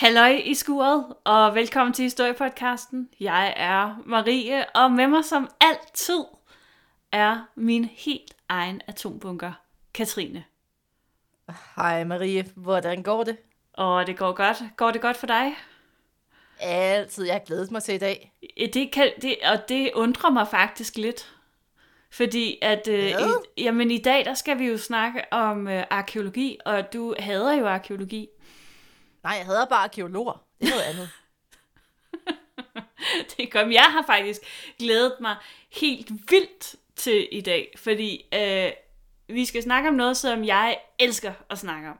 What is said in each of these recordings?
Halløj i skuret, og velkommen til Historiepodcasten. Jeg er Marie, og med mig som altid er min helt egen atombunker, Katrine. Hej Marie, hvordan går det? Og det går godt. Går det godt for dig? Altid, jeg har glædet mig til i dag. Det kan, det, og det undrer mig faktisk lidt. Fordi at, øh, Ja. i, jamen i dag, der skal vi jo snakke om øh, arkeologi, og du hader jo arkeologi. Nej, jeg hader bare arkeologer. Det er noget andet. det kom. Jeg har faktisk glædet mig helt vildt til i dag, fordi øh, vi skal snakke om noget, som jeg elsker at snakke om.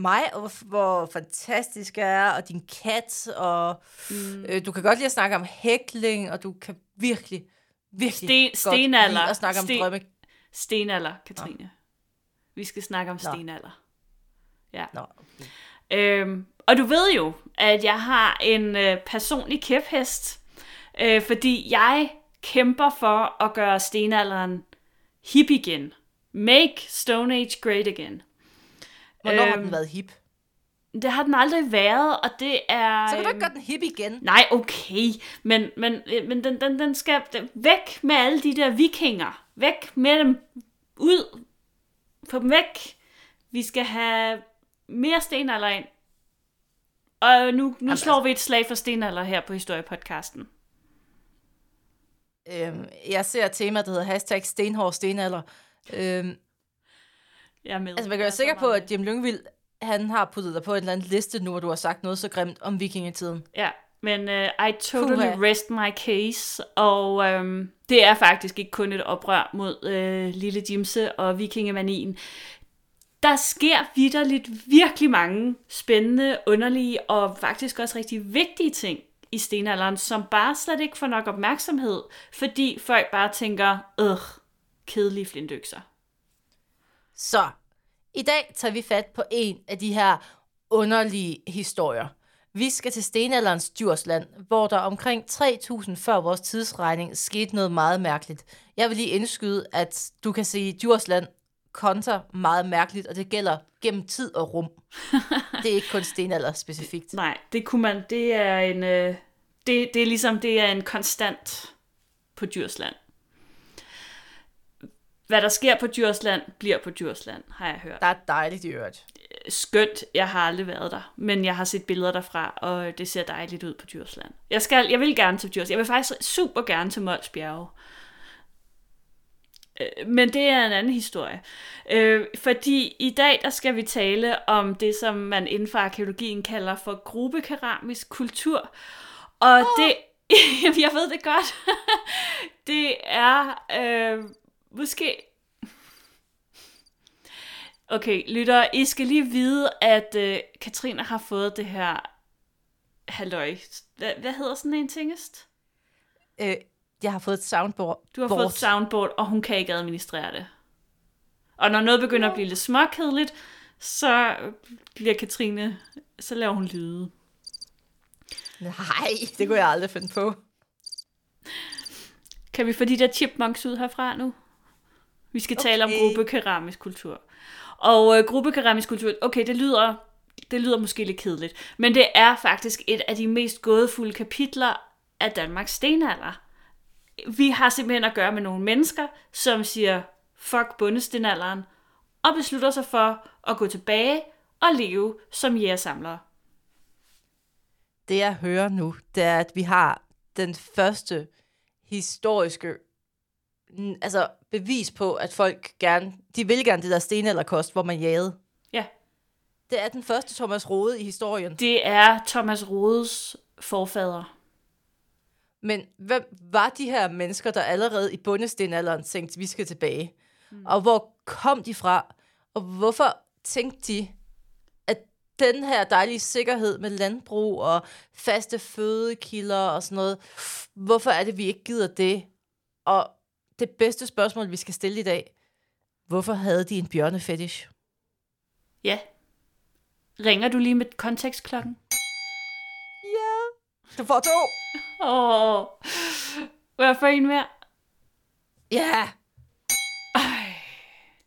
Mig, og hvor, fantastisk jeg er, og din kat, og mm. øh, du kan godt lide at snakke om hækling, og du kan virkelig, virkelig Sten- godt stenalder. lide at snakke om Sten- drømme. Stenalder, Katrine. Vi skal snakke om Nå. stenalder. Ja. Nå, okay. Øhm, og du ved jo, at jeg har en øh, personlig kæphest, øh, fordi jeg kæmper for at gøre stenalderen hip igen. Make Stone Age great again. Hvornår har Øhm, den været hip? Det har den aldrig været, og det er... Så kan du ikke gøre den hip igen. Nej, okay, men, men, øh, men den, den, den skal den, væk med alle de der vikinger. Væk med dem. Ud. Få dem væk. Vi skal have mere stenalder ind. Og nu, nu Jamen, slår vi et slag for stenalder her på Historiepodcasten. Øhm, jeg ser temaet, der hedder hashtag stenhård stenalder. Øhm, Jeg er med. altså, man kan være sikker på, at Jim Lyngvild, han har puttet dig på en eller anden liste nu, hvor du har sagt noget så grimt om vikingetiden. Ja, men uh, I totally Puha. rest my case. Og øhm, det er faktisk ikke kun et oprør mod øh, Lille Jimse og vikingemanien der sker vidderligt virkelig mange spændende, underlige og faktisk også rigtig vigtige ting i stenalderen, som bare slet ikke får nok opmærksomhed, fordi folk bare tænker, øh, kedelige flintøkser. Så, i dag tager vi fat på en af de her underlige historier. Vi skal til stenalderens Djursland, hvor der omkring 3000 før vores tidsregning skete noget meget mærkeligt. Jeg vil lige indskyde, at du kan se Djursland konter meget mærkeligt, og det gælder gennem tid og rum. Det er ikke kun stenalder specifikt. Nej, det kunne man, det er en, øh, det, det er ligesom, det er en konstant på Djursland. Hvad der sker på Djursland, bliver på Djursland, har jeg hørt. Der er dejligt i øvrigt. skønt. Jeg har aldrig været der, men jeg har set billeder derfra, og det ser dejligt ud på Djursland. Jeg, skal, jeg vil gerne til Djursland. Jeg vil faktisk super gerne til Mols Bjerge. Øh, Men det er en anden historie. Øh, fordi i dag der skal vi tale om det, som man inden for arkeologien kalder for gruppekeramisk kultur. Og oh. det, jeg ved det godt, det er øh, måske Okay, lytter, I skal lige vide, at øh, Katrine har fået det her halløj. Hvad, hvad hedder sådan en tingest? Øh, jeg har fået et soundboard. Du har fået et soundboard, og hun kan ikke administrere det. Og når noget begynder at blive lidt småkedeligt, så bliver Katrine, så laver hun lyde. Nej, det kunne jeg aldrig finde på. Kan vi få de der chipmunks ud herfra nu? Vi skal tale om Okay. gruppekeramisk kultur. Og øh, gruppekeramisk kultur, okay, det lyder, det lyder måske lidt kedeligt, men det er faktisk et af de mest gådefulde kapitler af Danmarks stenalder. Vi har simpelthen at gøre med nogle mennesker, som siger, fuck bundestenalderen, og beslutter sig for at gå tilbage og leve som jægersamlere. Det jeg hører nu, det er, at vi har den første historiske altså bevis på, at folk gerne, de vil gerne det der stenalderkost, hvor man jagede. Ja, Det er den første Thomas Rode i historien. det er Thomas Rodes forfader. Men hvem var de her mennesker, der allerede i bundestenalderen tænkte, vi skal tilbage? Mm. Og hvor kom de fra? Og hvorfor tænkte de, at den her dejlige sikkerhed med landbrug og faste fødekilder og sådan noget, hvorfor er det, vi ikke gider det? Og det bedste spørgsmål, vi skal stille i dag, hvorfor havde de en bjørnefetish? Ja. Ringer du lige med kontekstklokken? Ja, du får to. Åh, hvad for en mere? Ja,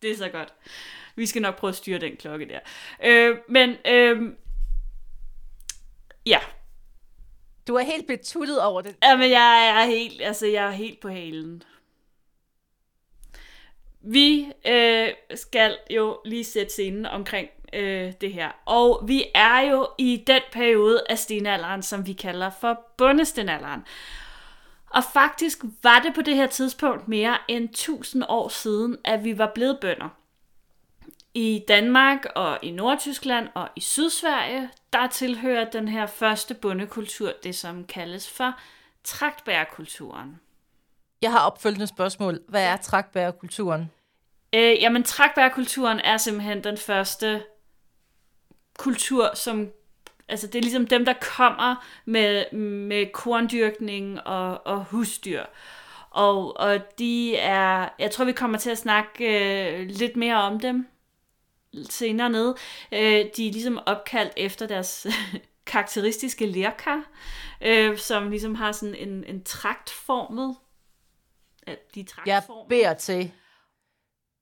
Det er så godt. Vi skal nok prøve at styre den klokke der. Øh, men øh, Ja, Du er helt betuttet over den. Jamen, jeg er helt, altså, jeg er helt på halen. Vi øh, skal jo lige sætte scenen omkring øh, det her. Og vi er jo i den periode af stenalderen, som vi kalder for bundestenalderen. Og faktisk var det på det her tidspunkt mere end 1000 år siden, at vi var blevet bønder. I Danmark og i Nordtyskland og i Sydsverige, der tilhører den her første bondekultur det, som kaldes for traktbærkulturen. Jeg har opfølgende spørgsmål. Hvad er trækbærkulturen? Øh, jamen, traktbærkulturen er simpelthen den første kultur, som... Altså, det er ligesom dem, der kommer med, med korndyrkning og, og husdyr. Og, og de er... Jeg tror, vi kommer til at snakke øh, lidt mere om dem senere ned. Øh, de er ligesom opkaldt efter deres karakteristiske lærkar, øh, som ligesom har sådan en, en traktformet... De er Jeg traktformet. beder til,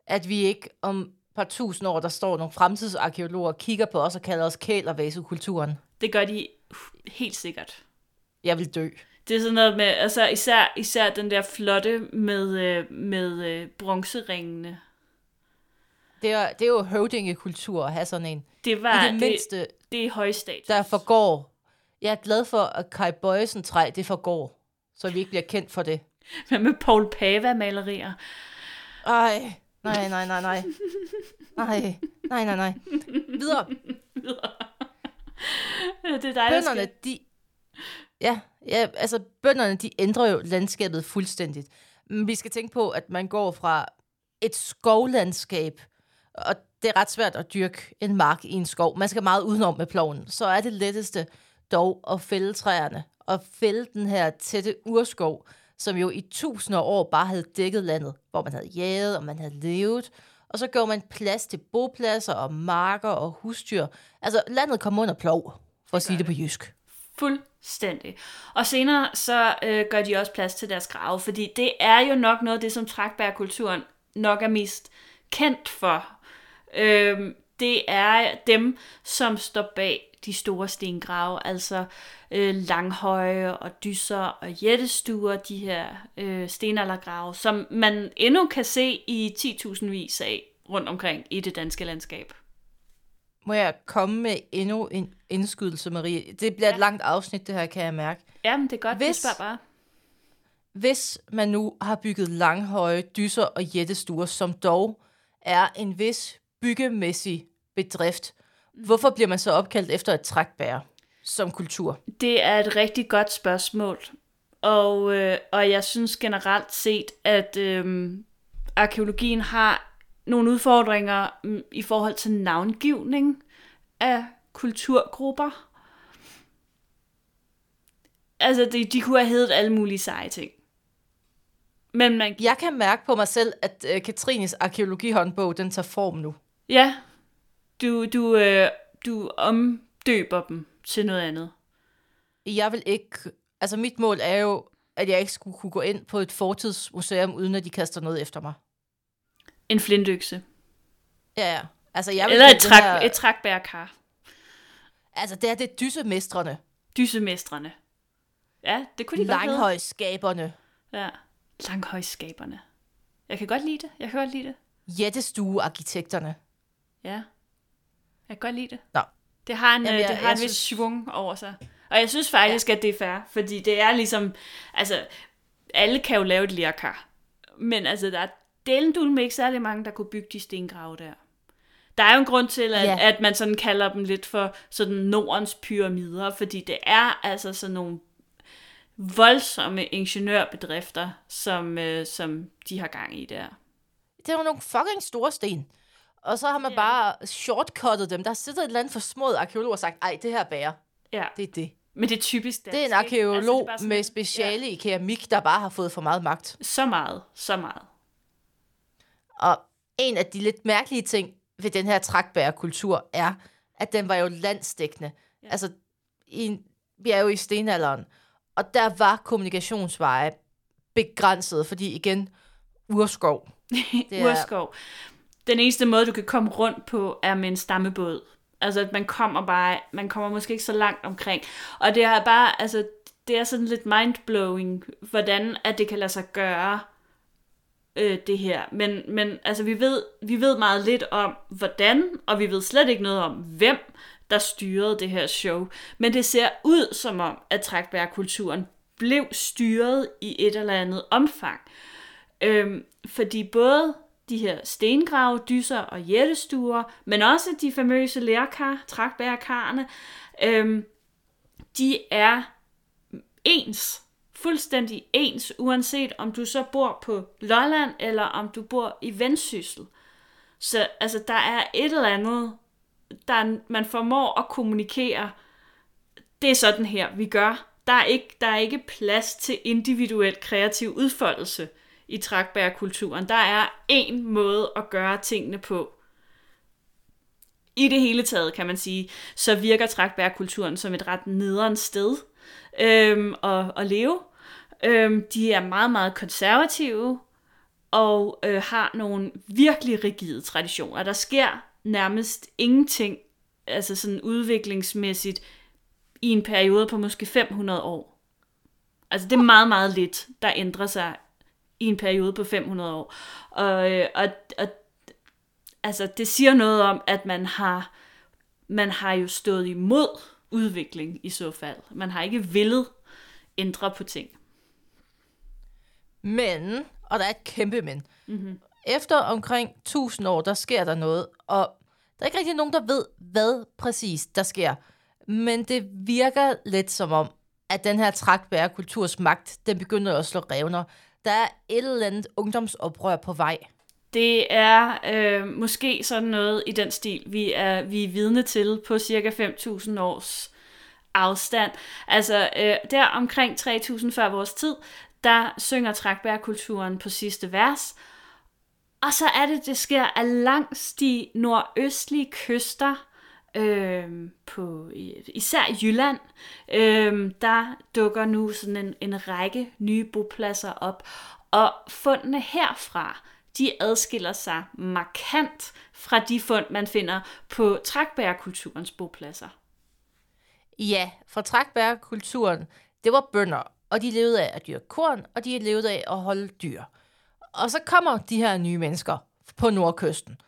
at vi ikke om par tusind år, der står nogle fremtidsarkeologer, kigger på os og kalder os kælervasekulturen. Det gør de helt sikkert. Jeg vil dø. Det er sådan noget med, altså især, især den der flotte med, øh, med øh, bronzeringene. Det er, det er jo høvdingekultur at have sådan en. Det var I det det, mindste, det er højstatus. der forgår. Jeg er glad for, at Kai Bøjsen træ, det forgår. Så vi ikke bliver kendt for det. Hvad med Paul Pava-malerier? Ej, nej, nej, nej, nej. Nej, nej, nej, nej. Videre. Det er dig, der Bønderne, skal... de... Ja, ja, altså bønderne, de ændrer jo landskabet fuldstændigt. Men vi skal tænke på, at man går fra et skovlandskab, og det er ret svært at dyrke en mark i en skov. Man skal meget udenom med ploven. Så er det letteste dog at fælde træerne, og fælde den her tætte urskov, som jo i tusinder af år bare havde dækket landet, hvor man havde jaget, og man havde levet. Og så gav man plads til bopladser og marker og husdyr. Altså, landet kom under plov, for at sige det på jysk. Fuldstændig. Og senere så øh, gør de også plads til deres grave, fordi det er jo nok noget af det, som trækbærkulturen nok er mest kendt for. Øhm, det er dem, som står bag de store stengrave, altså øh, langhøje og dyser og jættestuer, de her øh, stenaldergrave, som man endnu kan se i 10.000 vis af rundt omkring i det danske landskab. Må jeg komme med endnu en indskydelse, Marie? Det bliver ja. et langt afsnit, det her, kan jeg mærke. Jamen, det er godt, Hvis- spørg bare. Hvis man nu har bygget langhøje, dyser og jættestuer, som dog er en vis byggemæssig bedrift, hvorfor bliver man så opkaldt efter et trækbær som kultur? Det er et rigtig godt spørgsmål. Og, øh, og jeg synes generelt set, at øh, arkeologien har nogle udfordringer mm, i forhold til navngivning af kulturgrupper. Altså, de, de kunne have heddet alle mulige seje ting. Men man, Jeg kan mærke på mig selv, at øh, Katrines arkeologihåndbog, den tager form nu. ja, du, du, øh, du omdøber dem til noget andet. Jeg vil ikke... Altså, mit mål er jo, at jeg ikke skulle kunne gå ind på et fortidsmuseum, uden at de kaster noget efter mig. En flintøkse. Ja, ja. Altså, jeg vil Eller et, træk, her- et trækbærkar. Altså, det er det dysemestrene. Dysemestrene. Ja, det kunne de godt. Langhøjskaberne. Ja. Langhøjskaberne. Jeg kan godt lide det. Jeg kan godt lide det. Jættestuearkitekterne. Ja. Jeg kan godt lide det. Nå. Det har en, Jamen, Jamen, jeg- det har jeg en vis synes- svung over sig. Og jeg synes faktisk, ja. at det er fair, fordi det er ligesom, altså, alle kan jo lave et lærkar. Men altså, der er delen med ikke særlig mange, der kunne bygge de stengrave der. Der er jo en grund til, at, ja. at man sådan kalder dem lidt for sådan Nordens pyramider, fordi det er altså sådan nogle voldsomme ingeniørbedrifter, som, øh, som de har gang i der. Det er jo nogle fucking store sten. Og så har man Ja. bare shortcuttet dem. Der sidder et eller andet forsmået arkeolog og sagt, ej, det her bærer. Ja, Det er det. men det er typisk dansk, Det er en ikke? arkeolog Altså, det er bare sådan med speciale i keramik, der bare har fået for meget magt. Ja, så meget, så meget. Og en af de lidt mærkelige ting ved den her trækbærkultur er, at den var jo landsdækkende. Ja. Ja. Altså, i, vi er jo i stenalderen, og der var kommunikationsveje begrænset, fordi igen, urskov. Det er- Urskov. Den eneste måde, du kan komme rundt på, er med en stammebåd. Altså, at man kommer bare, man kommer måske ikke så langt omkring. Og det er bare, altså, det er sådan lidt mindblowing, hvordan at det kan lade sig gøre, øh, det her. Men, men altså, vi ved, vi ved meget lidt om, hvordan, og vi ved slet ikke noget om, hvem der styrede det her show. Men det ser ud som om, at trækbærkulturen blev styret i et eller andet omfang. Øhm, fordi både de her stengrave, dyser og jættestuer, men også de famøse lærkar, trækbærkarne, øhm, de er ens, fuldstændig ens, uanset om du så bor på Lolland, eller om du bor i Vendsyssel. Så altså, der er et eller andet, der man formår at kommunikere, det er sådan her, vi gør. Der er ikke, der er ikke plads til individuel kreativ udfoldelse i trækbærkulturen. Der er en måde at gøre tingene på. I det hele taget, kan man sige, så virker trækbærkulturen som et ret nederen sted øhm, at, at leve. Øhm, de er meget, meget konservative og øh, har nogle virkelig rigide traditioner. Der sker nærmest ingenting, altså sådan udviklingsmæssigt, i en periode på måske 500 år. Altså det er meget, meget lidt, der ændrer sig i en periode på 500 år. Og, øh, og, og altså det siger noget om, at man har, man har jo stået imod udvikling i så fald. Man har ikke villet ændre på ting. Men, og der er et kæmpe men, mm-hmm. efter omkring 1000 år, der sker der noget, og der er ikke rigtig nogen, der ved, hvad præcis der sker. Men det virker lidt som om, at den her trækbære kulturs magt, den begynder at slå revner. Der er et eller andet ungdomsoprør på vej. Det er øh, måske sådan noget i den stil, vi er, vi er vidne til på cirka 5.000 års afstand. Altså øh, der omkring 3.000 før vores tid, der synger trækbærkulturen på sidste vers, og så er det, det sker af langs de nordøstlige kyster, øh, på især i Jylland, øh, der dukker nu sådan en, en række nye bopladser op, og fundene herfra, de adskiller sig markant fra de fund, man finder på trækbærkulturens bopladser. Ja, fra trækbærkulturen, det var bønder, og de levede af at dyrke korn, og de levede af at holde dyr. Og så kommer de her nye mennesker på nordkysten,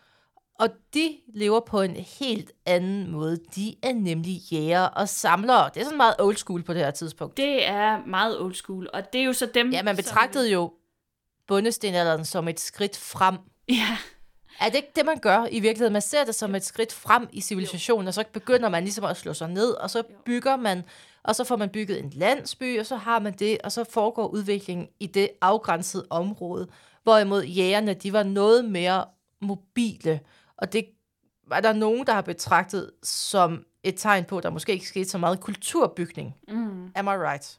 og de lever på en helt anden måde. De er nemlig jæger og samlere. Det er sådan meget old school på det her tidspunkt. Det er meget old school, og det er jo så dem... Ja, man betragtede som... jo bundestenalderen som et skridt frem. Ja. Er det ikke det, man gør i virkeligheden? Man ser det som et skridt frem i civilisationen, og så begynder man ligesom at slå sig ned, og så bygger man, og så får man bygget en landsby, og så har man det, og så foregår udviklingen i det afgrænsede område. Hvorimod jægerne, de var noget mere mobile, og det var der nogen, der har betragtet som et tegn på, at der måske ikke skete så meget kulturbygning. Mm. Am I right?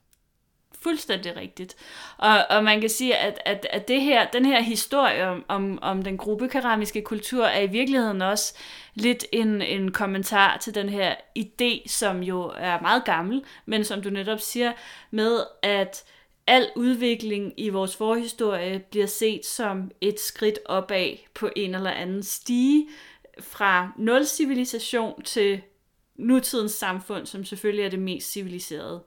Fuldstændig rigtigt. Og, og man kan sige, at, at, at det her, den her historie om, om, om den gruppekeramiske kultur er i virkeligheden også lidt en, en kommentar til den her idé, som jo er meget gammel, men som du netop siger, med at al udvikling i vores forhistorie bliver set som et skridt opad på en eller anden stige fra nul civilisation til nutidens samfund, som selvfølgelig er det mest civiliserede.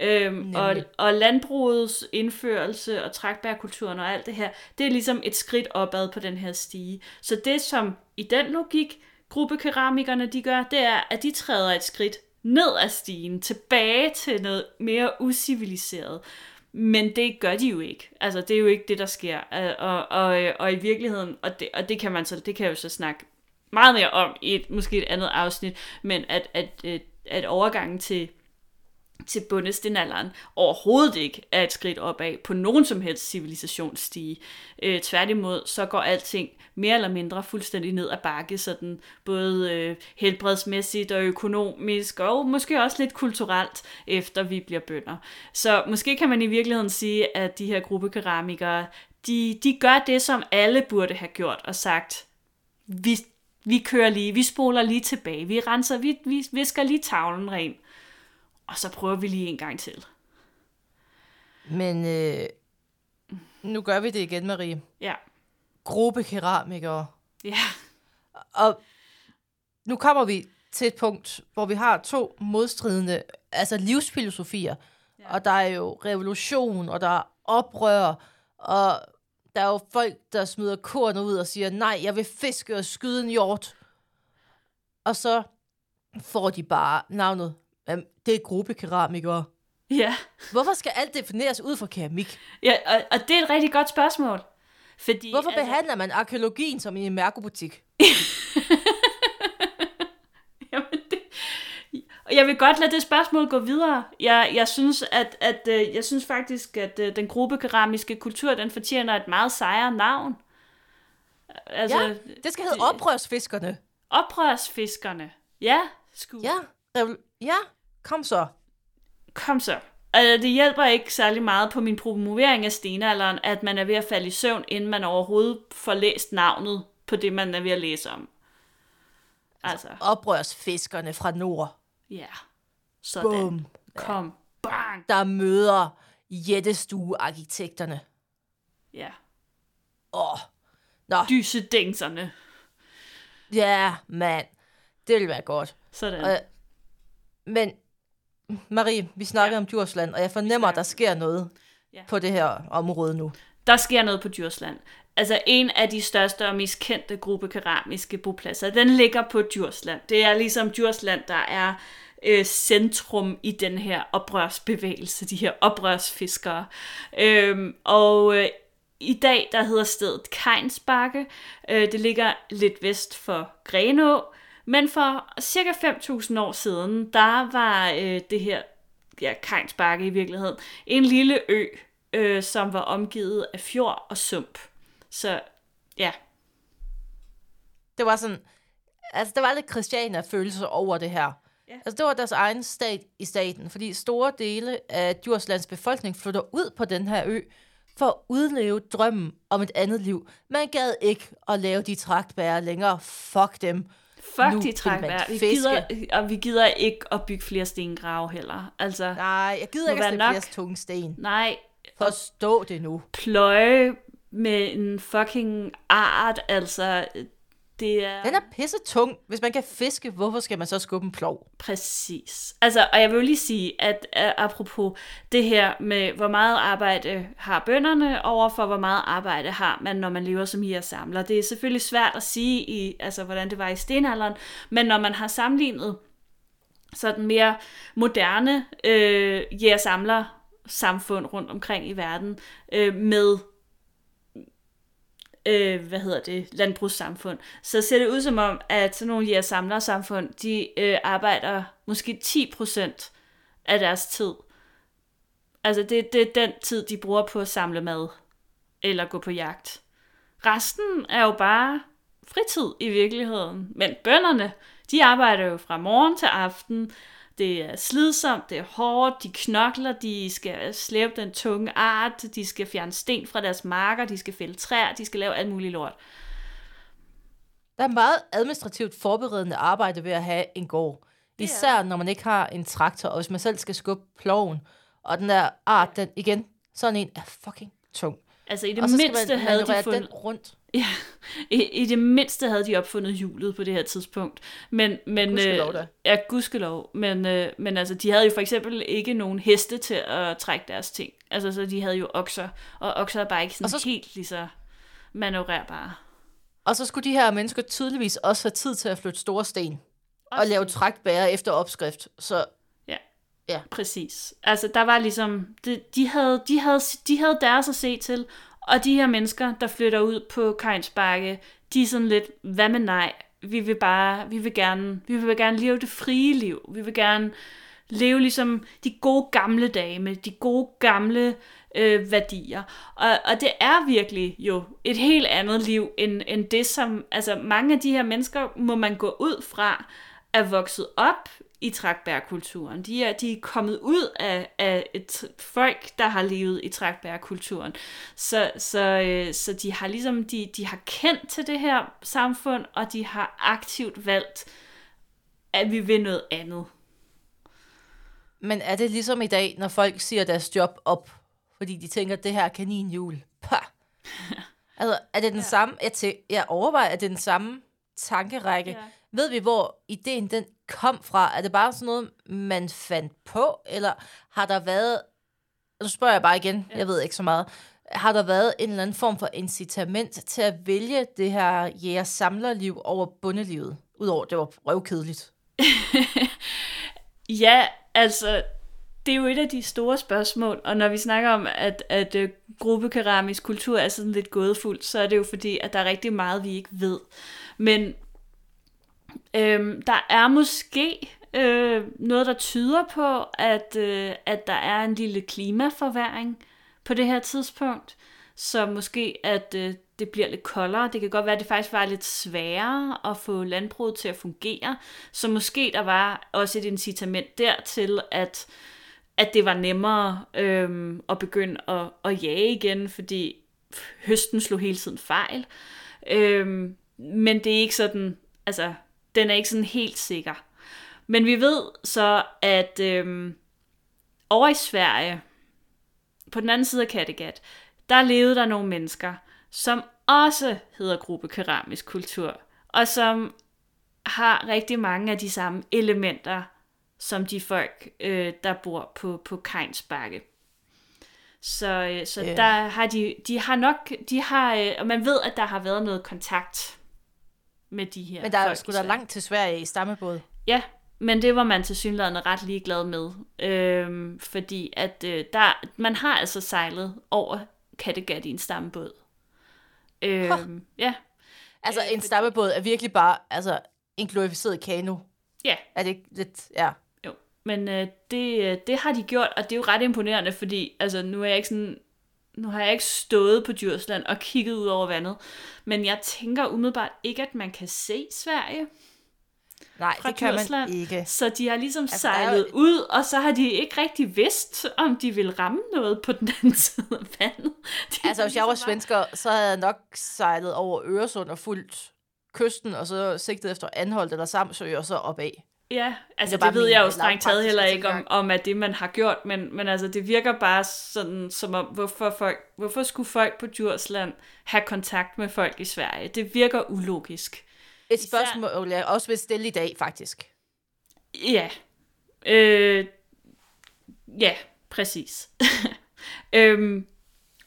Øhm, og, og landbrugets indførelse og trækbærkulturen og alt det her, det er ligesom et skridt opad på den her stige. Så det som i den logik gruppekeramikerne de gør, det er, at de træder et skridt ned ad stigen, tilbage til noget mere usiviliseret. Men det gør de jo ikke. Altså, det er jo ikke det, der sker. Og, og, og i virkeligheden, og det, og det kan man så, det kan jeg jo så snakke meget mere om i et, måske et andet afsnit, men at, at, at, at overgangen til til bundestenalderen overhovedet ikke er et skridt opad på nogen som helst civilisationsstige. Øh, tværtimod, så går alting mere eller mindre fuldstændig ned ad bakke, sådan både øh, helbredsmæssigt og økonomisk, og måske også lidt kulturelt, efter vi bliver bønder. Så måske kan man i virkeligheden sige, at de her gruppekeramikere, de, de gør det, som alle burde have gjort og sagt, vi, vi kører lige, vi spoler lige tilbage, vi renser, vi, vi visker lige tavlen ren og så prøver vi lige en gang til. Men øh, nu gør vi det igen, Marie. Ja. Gruppe keramikere. Ja. Og nu kommer vi til et punkt, hvor vi har to modstridende altså livsfilosofier. Ja. Og der er jo revolution, og der er oprør, og der er jo folk, der smider korn ud og siger, nej, jeg vil fiske og skyde en hjort. Og så får de bare navnet, jamen, det er gruppekeramikere. Ja. Hvorfor skal alt defineres ud fra keramik? ja og, og det er et rigtig godt spørgsmål. Fordi, Hvorfor altså... behandler man arkeologien som i en mærkebutik? Jamen, det, jeg vil godt lade det spørgsmål gå videre. Jeg, jeg synes, at, at øh, jeg synes faktisk, at øh, den gruppekeramiske kultur, den fortjener et meget sejere navn. Altså, ja, det skal hedde oprørsfiskerne. Oprørsfiskerne. Ja, sku. Ja, revol- ja, kom så. Kom så. Altså, det hjælper ikke særlig meget på min promovering af stenalderen, at man er ved at falde i søvn, inden man overhovedet får læst navnet på det, man er ved at læse om. Altså. Oprørsfiskerne fra nord. Ja. Sådan. Bum. Kom. Bang. Der møder jættestuearkitekterne. Ja. Åh. Nå, Dysedængserne. ja, mand. Det vil være godt. Sådan. Og, men, Marie, vi snakker Ja. om Djursland, og jeg fornemmer, at der sker noget Ja. på det her område nu. Der sker noget på Djursland. Altså en af de største og mest kendte gruppe keramiske bopladser, den ligger på Djursland. Det er ligesom Djursland, der er øh, centrum i den her oprørsbevægelse, de her oprørsfiskere. Øhm, og øh, i dag, der hedder stedet Kejnsbakke. Øh, det ligger lidt vest for Grenå. Men for cirka 5.000 år siden, der var øh, det her ja, Kejnsbakke i virkeligheden en lille ø, øh, som var omgivet af fjord og sump. Så ja, Det var sådan, altså der var lidt Christiania-følelse over det her. Ja. Altså det var deres egen stat i staten, fordi store dele af Djurslands befolkning flytter ud på den her ø, for at udleve drømmen om et andet liv. Man gad ikke at lave de tragtbærer længere. Fuck dem. Fuck Nu de trækvejr. Vi gider, og vi gider ikke at bygge flere stengrave heller. Altså, Nej, jeg gider ikke at slippe flere tunge sten. nej, Forstå det nu. pløje med en fucking art, altså, det er... Den er pisse tung. Hvis man kan fiske, hvorfor skal man så skubbe en plov? Præcis. Altså, og jeg vil jo lige sige, at uh, apropos det her med, hvor meget arbejde har bønderne over for, hvor meget arbejde har man, når man lever som samler. Det er selvfølgelig svært at sige, i, altså, hvordan det var i stenalderen, men når man har sammenlignet sådan mere moderne øh, jægersamler samfund rundt omkring i verden øh, med øh, hvad hedder det, landbrugssamfund, så ser det ud som om, at sådan nogle jægersamler samfund, de øh, arbejder måske 10% af deres tid. Altså det, det er den tid, de bruger på at samle mad eller gå på jagt. Resten er jo bare fritid i virkeligheden. Men bønderne, de arbejder jo fra morgen til aften. Det er slidsomt, det er hårdt, de knokler, de skal slæbe den tunge art, de skal fjerne sten fra deres marker, de skal fælde træer, de skal lave alt muligt lort. Der er meget administrativt forberedende arbejde ved at have en gård. Især når man ikke har en traktor, og hvis man selv skal skubbe ploven. Og den der art, den igen, sådan en er fucking tung. Altså i det mindste havde de fundet... den rundt. Ja, i, i det mindste havde de opfundet hjulet på det her tidspunkt. Men, men, Gudskelov øh, da. ja, gudskelov. Men, øh, men altså, de havde jo for eksempel ikke nogen heste til at trække deres ting. Altså, så de havde jo okser, og okser er bare ikke sådan Og så helt lige så manøvrerbare. Og så skulle de her mennesker tydeligvis også have tid til at flytte store sten. Og lave trækbære efter opskrift. Så Præcis. Altså, der var ligesom, de, de, havde, de, havde, de havde deres at se til, og de her mennesker, der flytter ud på Kajnsbakke, de er sådan lidt, hvad med nej? Vi vil bare, vi vil gerne, vi vil gerne leve det frie liv. Vi vil gerne leve ligesom de gode gamle dage med de gode gamle øh, værdier. Og, og det er virkelig jo et helt andet liv, end, end det, som altså mange af de her mennesker, må man gå ud fra, er vokset op i trækbærkulturen. De er, de er kommet ud af, af et folk, der har levet i trækbærkulturen. Så, så, øh, så de har ligesom, de, de har kendt til det her samfund, og de har aktivt valgt, at vi vil noget andet. Men er det ligesom i dag, når folk siger deres job op, fordi de tænker, det her er kaninhjul? Pah. altså, er det den ja. samme, jeg, tæ- jeg overvejer, at det er den samme tankerække, ja. Ved vi, hvor ideen den kom fra? Er det bare sådan noget, man fandt på? Eller har der været... Nu spørger jeg bare igen, ja. jeg ved ikke så meget. Har der været en eller anden form for incitament til at vælge det her jæger-samlerliv over bundelivet? Udover, det var røvkedeligt. ja, altså, det er jo et af de store spørgsmål, og når vi snakker om, at, at uh, gruppekeramisk kultur er sådan lidt gådefuld, så er det jo fordi, at der er rigtig meget, vi ikke ved. Men øhm, der er måske øh, noget, der tyder på, at, øh, at der er en lille klimaforværing på det her tidspunkt, så måske at øh, det bliver lidt koldere. Det kan godt være, at det faktisk var lidt sværere at få landbruget til at fungere, så måske der var også et incitament dertil, at at det var nemmere øh, at begynde at, at jage igen, fordi høsten slog hele tiden fejl. Øh, men det er ikke sådan, altså, den er ikke sådan helt sikker. Men vi ved så, at øhm, over i Sverige, på den anden side af Kattegat, der levede der nogle mennesker, som også hedder gruppe keramisk kultur, og som har rigtig mange af de samme elementer som de folk, øh, der bor på, på Kejns Bakke. Så, øh, så yeah. der har de, de har nok, de har, øh, og man ved, at der har været noget kontakt med de her Men der er sgu da langt til Sverige i stammebåd. Ja, men det var man til synligheden ret ligeglad med. Øh, fordi at øh, der, man har altså sejlet over Kattegat i en stammebåd. Øh, ja. Altså en stammebåd er virkelig bare altså, en glorificeret kano. Ja. Er det ikke lidt, ja. Men øh, det, øh, det har de gjort, og det er jo ret imponerende, fordi altså, nu er jeg ikke sådan nu har jeg ikke stået på Djursland og kigget ud over vandet, men jeg tænker umiddelbart ikke, at man kan se Sverige. Nej, det kan Djursland. man ikke. Så de har ligesom altså, sejlet jo... ud, og så har de ikke rigtig vidst, om de vil ramme noget på den anden side af vandet. De altså, hvis jeg var svensker, så havde jeg nok sejlet over Øresund og fulgt kysten, og så sigtet efter Anholdt eller Samsø, og så opad. Ja, altså det, det ved jeg jo strengt taget heller ikke om, om, at det man har gjort, men, men altså det virker bare sådan, som om, hvorfor, folk, hvorfor skulle folk på Djursland have kontakt med folk i Sverige? Det virker ulogisk. Et spørgsmål, jeg også vil stille i dag, faktisk. Ja. Øh, ja, præcis. øhm,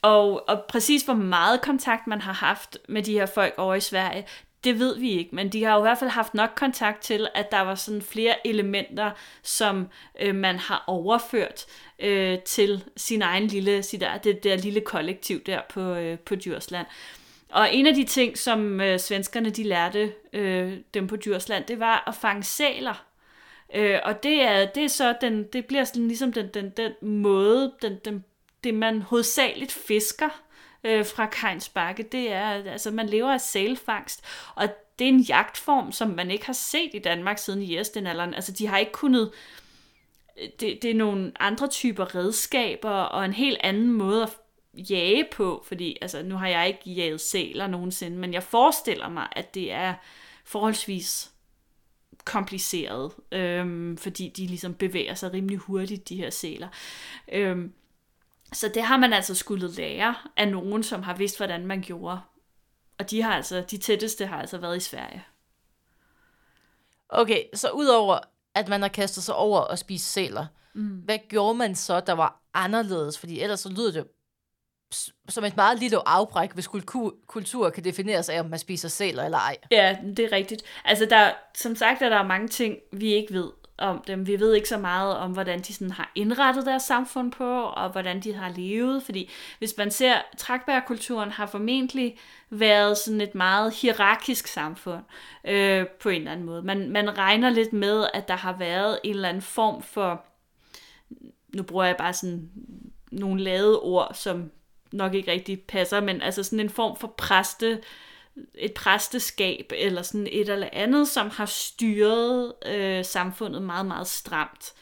og, og præcis hvor meget kontakt man har haft med de her folk over i Sverige, det ved vi ikke, men de har jo i hvert fald haft nok kontakt til, at der var sådan flere elementer, som øh, man har overført øh, til sin egen lille, sit der, det der lille kollektiv der på, øh, på Djursland. Og en af de ting, som øh, svenskerne de lærte øh, dem på Djursland, det var at fange sæler. Øh, og det er, det er så den, det bliver sådan ligesom den, den, den måde, den, den, det man hovedsageligt fisker øh, fra Kajns Bakke, det er, altså man lever af sælfangst, og det er en jagtform, som man ikke har set i Danmark siden jæstenalderen. Altså de har ikke kunnet, det, det er nogle andre typer redskaber, og en helt anden måde at jage på, fordi altså, nu har jeg ikke jaget sæler nogensinde, men jeg forestiller mig, at det er forholdsvis kompliceret, øhm, fordi de ligesom bevæger sig rimelig hurtigt, de her sæler. Øhm, så det har man altså skulle lære af nogen, som har vidst, hvordan man gjorde. Og de har altså, de tætteste har altså været i Sverige. Okay, så udover at man har kastet sig over og spise sæler, mm. hvad gjorde man så, der var anderledes? Fordi ellers så lyder det som et meget lille afbræk, hvis kultur, kultur kan defineres af, om man spiser sæler eller ej. Ja, det er rigtigt. Altså, der, som sagt er der mange ting, vi ikke ved om dem. Vi ved ikke så meget om, hvordan de sådan har indrettet deres samfund på, og hvordan de har levet. Fordi hvis man ser, trækbærkulturen har formentlig været sådan et meget hierarkisk samfund øh, på en eller anden måde. Man, man regner lidt med, at der har været en eller anden form for, nu bruger jeg bare sådan nogle lade ord, som nok ikke rigtig passer, men altså sådan en form for præste et præsteskab eller sådan et eller andet, som har styret øh, samfundet meget, meget stramt.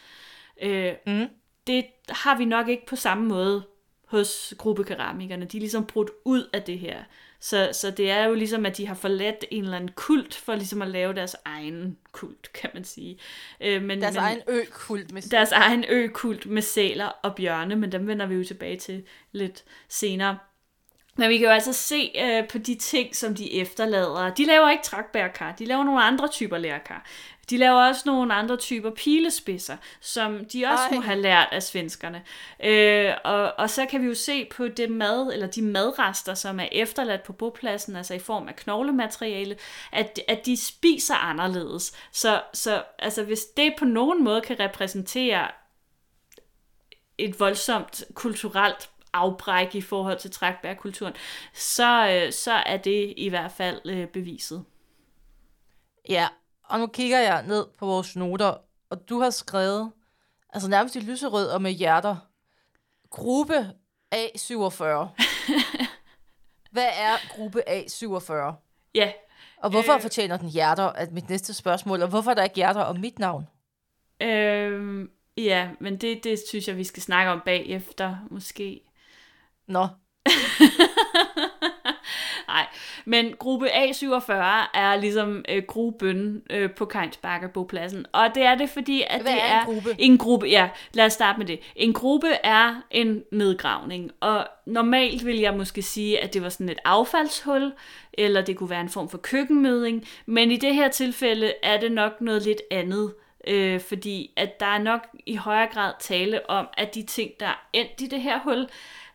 Øh, mm. Det har vi nok ikke på samme måde hos gruppekeramikerne. De er ligesom brudt ud af det her. Så, så det er jo ligesom, at de har forladt en eller anden kult for ligesom at lave deres egen kult, kan man sige. Øh, men, deres men, egen ø-kult med Deres egen ø-kult med sæler og bjørne, men dem vender vi jo tilbage til lidt senere. Men vi kan jo altså se øh, på de ting, som de efterlader. De laver ikke trækbærkar, de laver nogle andre typer lærkar. De laver også nogle andre typer pilespidser, som de også Ej. må have lært af svenskerne. Øh, og, og så kan vi jo se på det mad, eller de madrester, som er efterladt på bopladsen, altså i form af knoglemateriale, at, at de spiser anderledes. Så, så altså, hvis det på nogen måde kan repræsentere et voldsomt kulturelt afbræk i forhold til trækbærkulturen, så, øh, så er det i hvert fald øh, beviset. Ja, og nu kigger jeg ned på vores noter, og du har skrevet, altså nærmest i lyserød og med hjerter, gruppe A47. Hvad er gruppe A47? Ja. Og hvorfor øh, fortjener den hjerter, at mit næste spørgsmål, og hvorfor er der ikke hjerter om mit navn? Øh, ja, men det, det synes jeg, vi skal snakke om bagefter, måske. Nå. Nej, men gruppe A47 er ligesom øh, gruppen øh, på bopladsen. Og det er det, fordi at Hvad det er en gruppe? en gruppe. Ja, lad os starte med det. En gruppe er en nedgravning, og normalt vil jeg måske sige, at det var sådan et affaldshul, eller det kunne være en form for køkkenmøding, men i det her tilfælde er det nok noget lidt andet øh, fordi at der er nok i højere grad tale om, at de ting, der er endt i det her hul,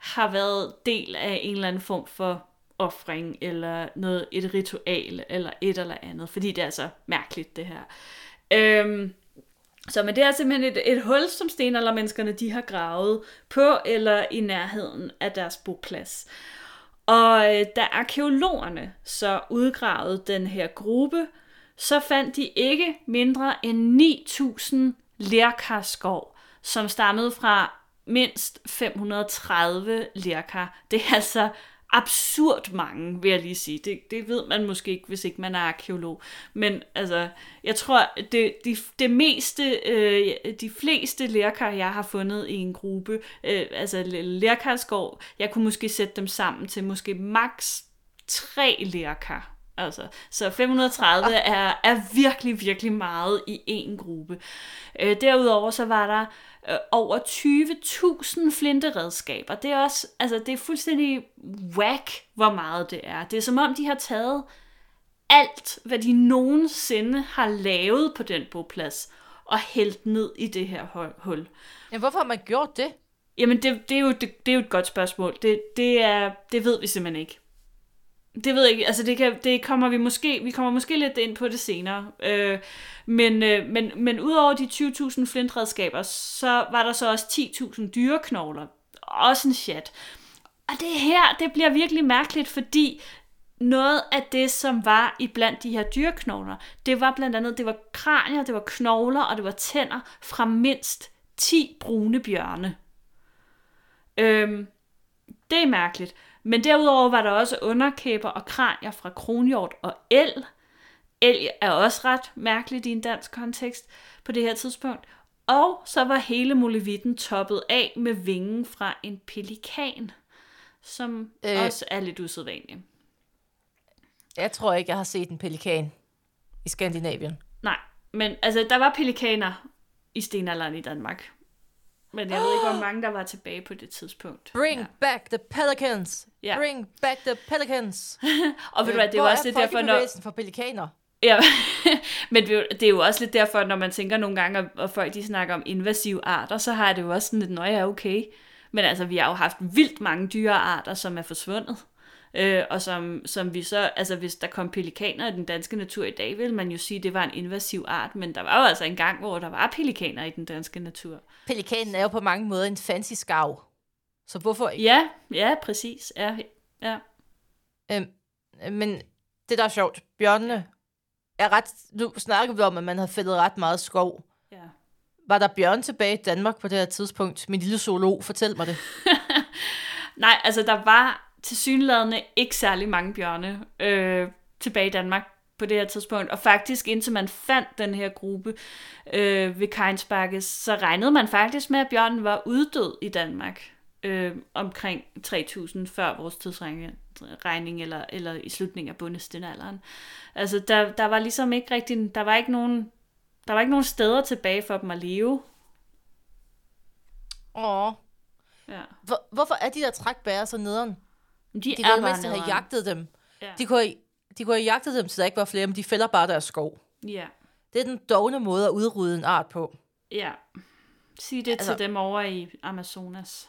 har været del af en eller anden form for offring, eller noget, et ritual, eller et eller andet, fordi det er så mærkeligt, det her. Øhm, så men det er simpelthen et, et hul, som stenaldermenneskerne de har gravet på, eller i nærheden af deres boplads. Og øh, da arkeologerne så udgravede den her gruppe, så fandt de ikke mindre end 9.000 lærkarskov, som stammede fra mindst 530 lærkar. Det er altså absurd mange, vil jeg lige sige. Det, det ved man måske ikke, hvis ikke man er arkeolog. Men altså, jeg tror, det, det, det meste, øh, de fleste lærkar, jeg har fundet i en gruppe, øh, altså lærkarskov, jeg kunne måske sætte dem sammen til måske maks tre lærkar. Altså, så 530 er, er virkelig, virkelig meget i en gruppe. Øh, derudover så var der øh, over 20.000 flinteredskaber. Det er også, altså det er fuldstændig whack, hvor meget det er. Det er som om, de har taget alt, hvad de nogensinde har lavet på den boplads, og hældt ned i det her hul. Ja, hvorfor har man gjort det? Jamen, det, det, er, jo, det, det er jo et godt spørgsmål. Det, det, er, det ved vi simpelthen ikke. Det ved jeg ikke, altså det, kan, det kommer vi måske, vi kommer måske lidt ind på det senere. Øh, men, øh, men, men udover de 20.000 flintredskaber, så var der så også 10.000 dyreknogler. Også en chat. Og det her, det bliver virkelig mærkeligt, fordi noget af det, som var i blandt de her dyreknogler, det var blandt andet, det var kranier, det var knogler og det var tænder fra mindst 10 brune bjørne. Øhm, det er mærkeligt. Men derudover var der også underkæber og kranier fra kronhjort og el. El er også ret mærkeligt i en dansk kontekst på det her tidspunkt. Og så var hele molevitten toppet af med vingen fra en pelikan, som øh, også er lidt usædvanligt. Jeg tror ikke, jeg har set en pelikan i Skandinavien. Nej, men altså, der var pelikaner i stenalderen i Danmark. Men jeg ved ikke, hvor mange der var tilbage på det tidspunkt. Bring ja. back the pelicans! Ja. Bring back the pelicans! og ved du hvad, det er jo også lidt derfor, når... for pelikaner? Ja, men det er jo også lidt derfor, når man tænker nogle gange, og folk de snakker om invasive arter, så har det jo også sådan lidt, nøje okay. Men altså, vi har jo haft vildt mange dyrearter, som er forsvundet. Øh, og som, som vi så, altså hvis der kom pelikaner i den danske natur i dag, vil man jo sige, at det var en invasiv art, men der var jo altså en gang, hvor der var pelikaner i den danske natur. Pelikanen er jo på mange måder en fancy skav. Så hvorfor ikke? Ja, ja, præcis. Ja, ja. Øhm, men det, der er sjovt, bjørnene er ret... Nu snakker vi om, at man har fældet ret meget skov. Ja. Var der bjørn tilbage i Danmark på det her tidspunkt? Min lille zoolog, fortæl mig det. Nej, altså der var til synlædende ikke særlig mange bjørne øh, tilbage i Danmark på det her tidspunkt. Og faktisk, indtil man fandt den her gruppe øh, ved Keinsbakkes, så regnede man faktisk med, at bjørnen var uddød i Danmark øh, omkring 3000 før vores tidsregning, eller, eller i slutningen af bundestenalderen. Altså, der, der var ligesom ikke rigtig, der var ikke nogen, der var ikke nogen steder tilbage for dem at leve. Åh. Ja. Hvor, hvorfor er de der trækbærer så nederen? De, De er bare have jagtet dem. Ja. De kunne, de kunne have jagtet dem, så der ikke var flere, men de fælder bare deres skov. Ja, Det er den dogne måde at udrydde en art på. ja. Sig det Altså- til dem over i Amazonas.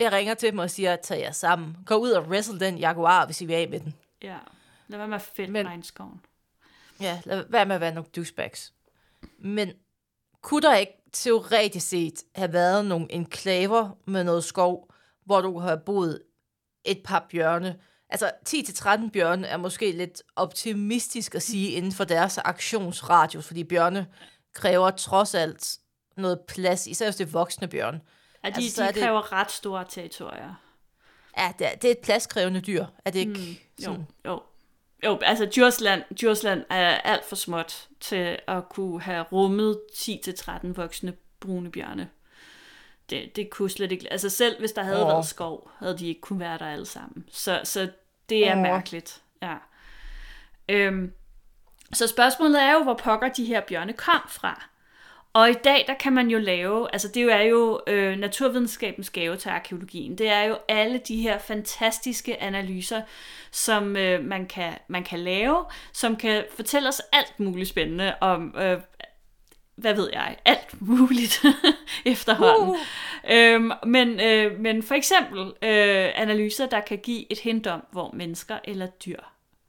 Jeg ringer til dem og siger, tag jer sammen. Gå ud og wrestle den jaguar, hvis I vil af med den. Ja. Lad være med at fælde Men- regnskoven. Ja, lad være med at være nogle douchebags. Men kunne der ikke teoretisk set have været nogle enklaver med noget skov, hvor du har boet et par bjørne? Altså 10-13 bjørne er måske lidt optimistisk at sige inden for deres aktionsradius, fordi bjørne kræver trods alt noget plads, især hvis det er voksne bjørne. Ja, de, Altså, så de er det- kræver ret store territorier. Ja, det er, det er et pladskrævende dyr, er det ikke? Mm, Jo, jo. Jo, altså Djursland, Djursland er alt for småt til at kunne have rummet 10-13 voksne brune bjørne. Det, det kunne slet ikke... Altså selv hvis der havde Åh. været skov, havde de ikke kunne være der alle sammen. Så, så det er Åh. mærkeligt. Ja. Øhm, så spørgsmålet er jo, hvor pokker de her bjørne kom fra. Og i dag, der kan man jo lave, altså det er jo øh, naturvidenskabens gave til arkeologien, det er jo alle de her fantastiske analyser, som øh, man, kan, man kan lave, som kan fortælle os alt muligt spændende om, øh, hvad ved jeg, alt muligt efterhånden. Uh. Øhm, men, øh, men for eksempel øh, analyser, der kan give et hint om, hvor mennesker eller dyr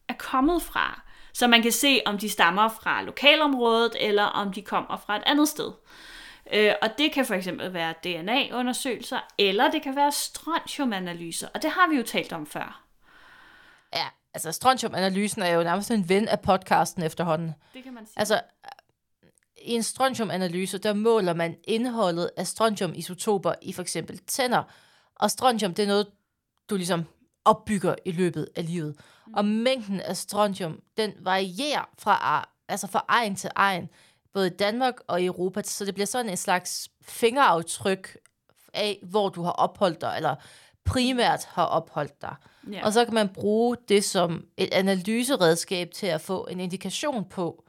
er kommet fra. Så man kan se, om de stammer fra lokalområdet, eller om de kommer fra et andet sted. Øh, og det kan for eksempel være DNA-undersøgelser, eller det kan være strontium-analyser, og det har vi jo talt om før. Ja, altså strontium-analysen er jo nærmest en ven af podcasten efterhånden. Det kan man sige. Altså, i en strontium-analyse, der måler man indholdet af strontium-isotoper i for eksempel tænder. Og strontium, det er noget, du ligesom opbygger i løbet af livet. Mm. Og mængden af strontium, den varierer fra, altså fra egen til egen, både i Danmark og i Europa. Så det bliver sådan en slags fingeraftryk af, hvor du har opholdt dig, eller primært har opholdt dig. Ja. Og så kan man bruge det som et analyseredskab til at få en indikation på,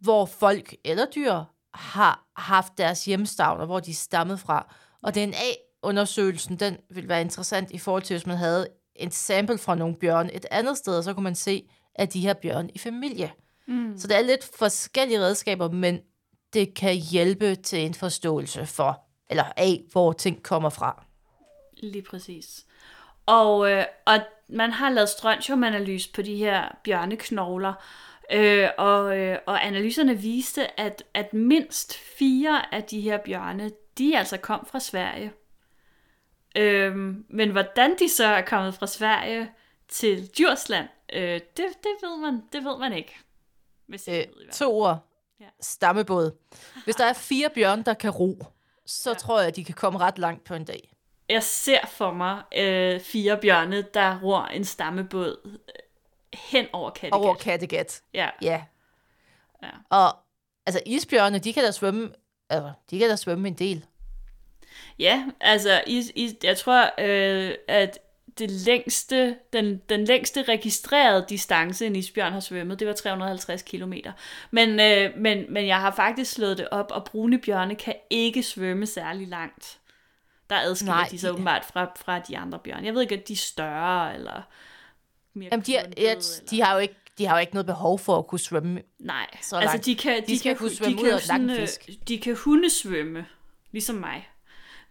hvor folk eller dyr har haft deres hjemstavn, og hvor de er stammet fra. Og DNA-undersøgelsen, den vil være interessant i forhold til, hvis man havde en sample fra nogle bjørne et andet sted, så kunne man se, at de her bjørne i familie. Mm. Så det er lidt forskellige redskaber, men det kan hjælpe til en forståelse for, eller af, hvor ting kommer fra. Lige præcis. Og, øh, og man har lavet strontium-analyse på de her bjørneknogler, øh, og, øh, og analyserne viste, at, at mindst fire af de her bjørne, de altså kom fra Sverige. Øh, men hvordan de så er kommet fra Sverige til Djursland, øh, det, det, ved man, det ved man ikke. Hvis Øh, to ord. Ja. Stammebåd. Hvis der er fire bjørne, der kan ro, så Ja. tror jeg, at de kan komme ret langt på en dag. Jeg ser for mig øh, fire bjørne, der ror en stammebåd hen over Kattegat. Over Kattegat. Ja. Ja. Ja. Og altså isbjørne, de kan da svømme, altså, de kan da svømme en del. Ja, altså, i, i, jeg tror, øh, at det længste, den, den længste registrerede distance, en isbjørn har svømmet, det var 350 km. Men, øh, men, men jeg har faktisk slået det op, og brune bjørne kan ikke svømme særlig langt. Der adskiller Nej, de sig åbenbart fra, fra de andre bjørne. Jeg ved ikke, at de er større, eller mere Jamen, de, er, ja, de, har jo ikke, de har jo ikke noget behov for at kunne svømme. Nej, så altså langt. de kan, de, De kan, kunne de svømme kan ud af sådan, øh, fisk. De kan hundesvømme, ligesom mig.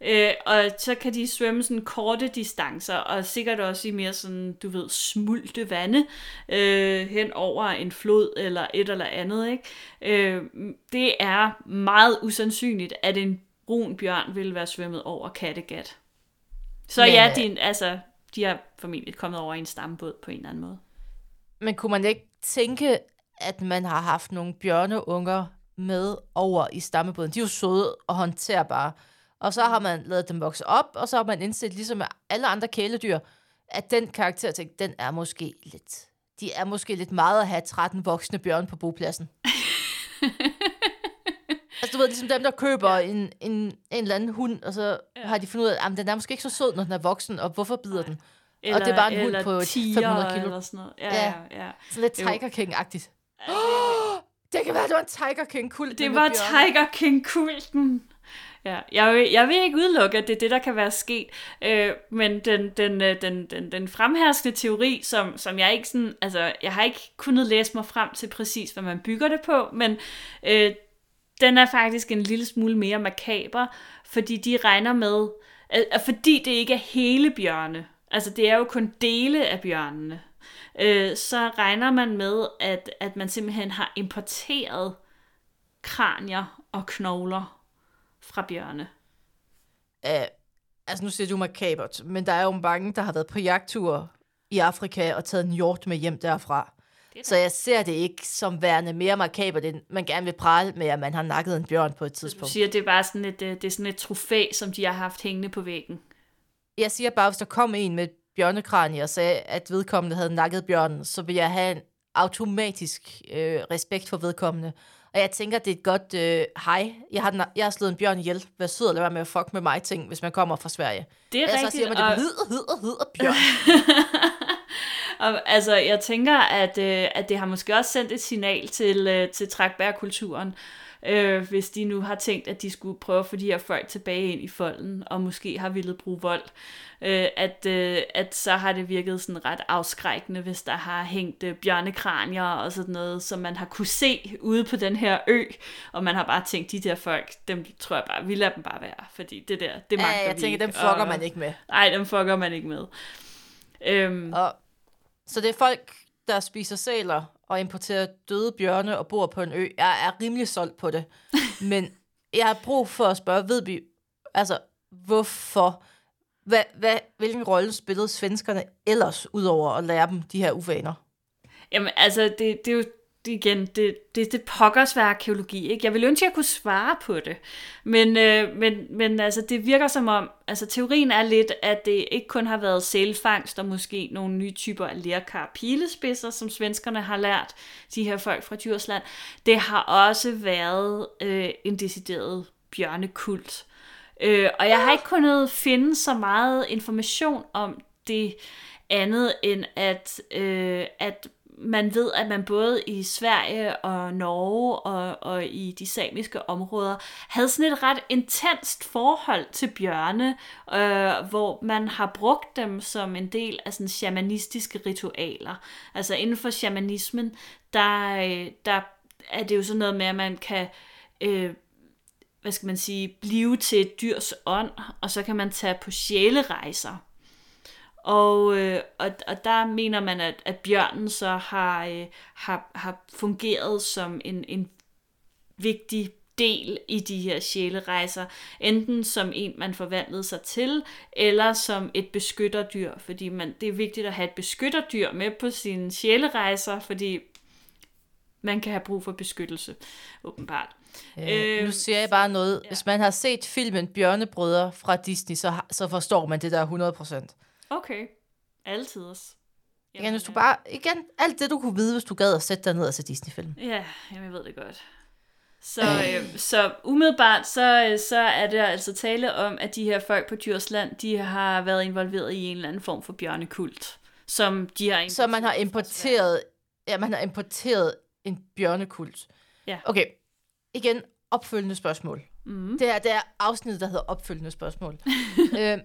Øh, og så kan de svømme sådan korte distancer, og sikkert også i mere sådan, du ved, smulte vande, øh, hen over en flod eller et eller andet, ikke? Øh, det er meget usandsynligt, at en brun bjørn vil være svømmet over Kattegat. Så Men, ja, øh, de, altså, de har formentlig kommet over i en stambåd på en eller anden måde. Men kunne man ikke tænke, at man har haft nogle bjørneunger med over i stammebåden? De er jo søde og håndterbare. Og så har man lavet dem vokse op, og så har man indsat, ligesom med alle andre kæledyr, at den karakter, tænk, den er måske lidt... De er måske lidt meget at have 13 voksne bjørn på bopladsen. du ved, ligesom dem, der køber ja. en, en, en eller anden hund, og så ja. har de fundet ud af, at den er måske ikke så sød, når den er voksen, og hvorfor bider den? Eller, det er bare en hund eller på et tiger 500 kilo. Eller sådan noget. Ja, Ja. ja, ja. Så lidt. Tiger King-agtigt. Det kan være, det var en Tiger King kult. Det var Tiger King-kulten. Ja, jeg, vil, jeg vil ikke udelukke, at det er det, der kan være sket, øh, men den, den, øh, den, den, den fremherskende teori, som, som jeg ikke sådan, altså, jeg har ikke kunnet læse mig frem til præcis, hvad man bygger det på, men øh, den er faktisk en lille smule mere makaber, fordi de regner med, øh, fordi det ikke er hele bjørne, altså det er jo kun dele af bjørnene, øh, så regner man med, at, at man simpelthen har importeret kranier og knogler fra bjørne. Æh, altså nu siger du makabert, men der er jo mange, der har været på jagttur i Afrika og taget en hjort med hjem derfra. Så jeg ser det ikke som værende mere makabert, end man gerne vil prale med, at man har nakket en bjørn på et Du tidspunkt. siger, det er bare sådan et, øh, det er sådan et trofæ, som de har haft hængende på væggen. Jeg siger bare, hvis der kom en med bjørnekranie og sagde, at vedkommende havde nakket bjørnen, så vil jeg have en automatisk øh, respekt for vedkommende. Og jeg tænker, det er et godt øh, hej. Jeg har, jeg har slået en bjørn ihjel. Vær sød og lad være med at fuck med mig ting, hvis man kommer fra Sverige. Det er Ellers så rigtigt. siger man, det og- hedder, hedder, hedder bjørn. Og, altså, jeg tænker, at, øh, at det har måske også sendt et signal til, øh, til trækbærkulturen, øh, hvis de nu har tænkt, at de skulle prøve at få de her folk tilbage ind i folden, og måske har ville bruge vold, øh, at, øh, at så har det virket sådan ret afskrækkende, hvis der har hængt øh, bjørnekranier og sådan noget, som man har kunne se ude på den her ø, og man har bare tænkt, de der folk, dem tror jeg bare, vi lader dem bare være, fordi det der, det magter Ja, jeg vi tænker, ikke, dem fucker og- man ikke med. Nej, dem fucker man ikke med. Øhm, Og, så det er folk, der spiser sæler og importerer døde bjørne og bor på en ø. Jeg er rimelig solgt på det. Men jeg har brug for at spørge, ved vi, altså, hvorfor? Hvad, hvad, hvilken rolle spillede svenskerne ellers, udover at lære dem de her uvaner? Jamen, altså, det, det er jo det igen, det, det, det pokkers svær arkeologi, ikke? Jeg ville ønske, at jeg kunne svare på det. Men, øh, men, men altså, det virker som om, altså teorien er lidt, at det ikke kun har været sælfangst og måske nogle nye typer af lerkar pilespidser, som svenskerne har lært de her folk fra Djursland. Det har også været øh, en decideret bjørnekult. Øh, og jeg har ikke kunnet finde så meget information om det andet end at, øh, at man ved, at man både i Sverige og Norge og, og i de samiske områder havde sådan et ret intenst forhold til bjørne, øh, hvor man har brugt dem som en del af sådan shamanistiske ritualer. Altså inden for shamanismen, der, øh, der er det jo sådan noget med, at man kan øh, hvad skal man sige, blive til et dyrs ånd, og så kan man tage på sjælerejser. Og, øh, og, og der mener man, at, at bjørnen så har, øh, har, har fungeret som en, en vigtig del i de her sjælerejser, enten som en, man forvandlede sig til, eller som et beskytterdyr, fordi man, det er vigtigt at have et beskytterdyr med på sine sjælerejser, fordi man kan have brug for beskyttelse, åbenbart. Øh, nu siger jeg bare noget. Ja. Hvis man har set filmen Bjørnebrødre fra Disney, så, så forstår man det der 100%. Okay, altid også. Igen, hvis du bare, igen, alt det du kunne vide, hvis du gad at sætte dig ned og se Disney-film. Ja, jamen, jeg ved det godt. Så, øh, så umiddelbart, så, øh, så er der altså tale om, at de her folk på Djursland, de har været involveret i en eller anden form for bjørnekult, som de har Så man har importeret ja, man har importeret en bjørnekult. Ja. Okay, igen, opfølgende spørgsmål. Mhm. Det, er, det er afsnittet, der hedder opfølgende spørgsmål. øh,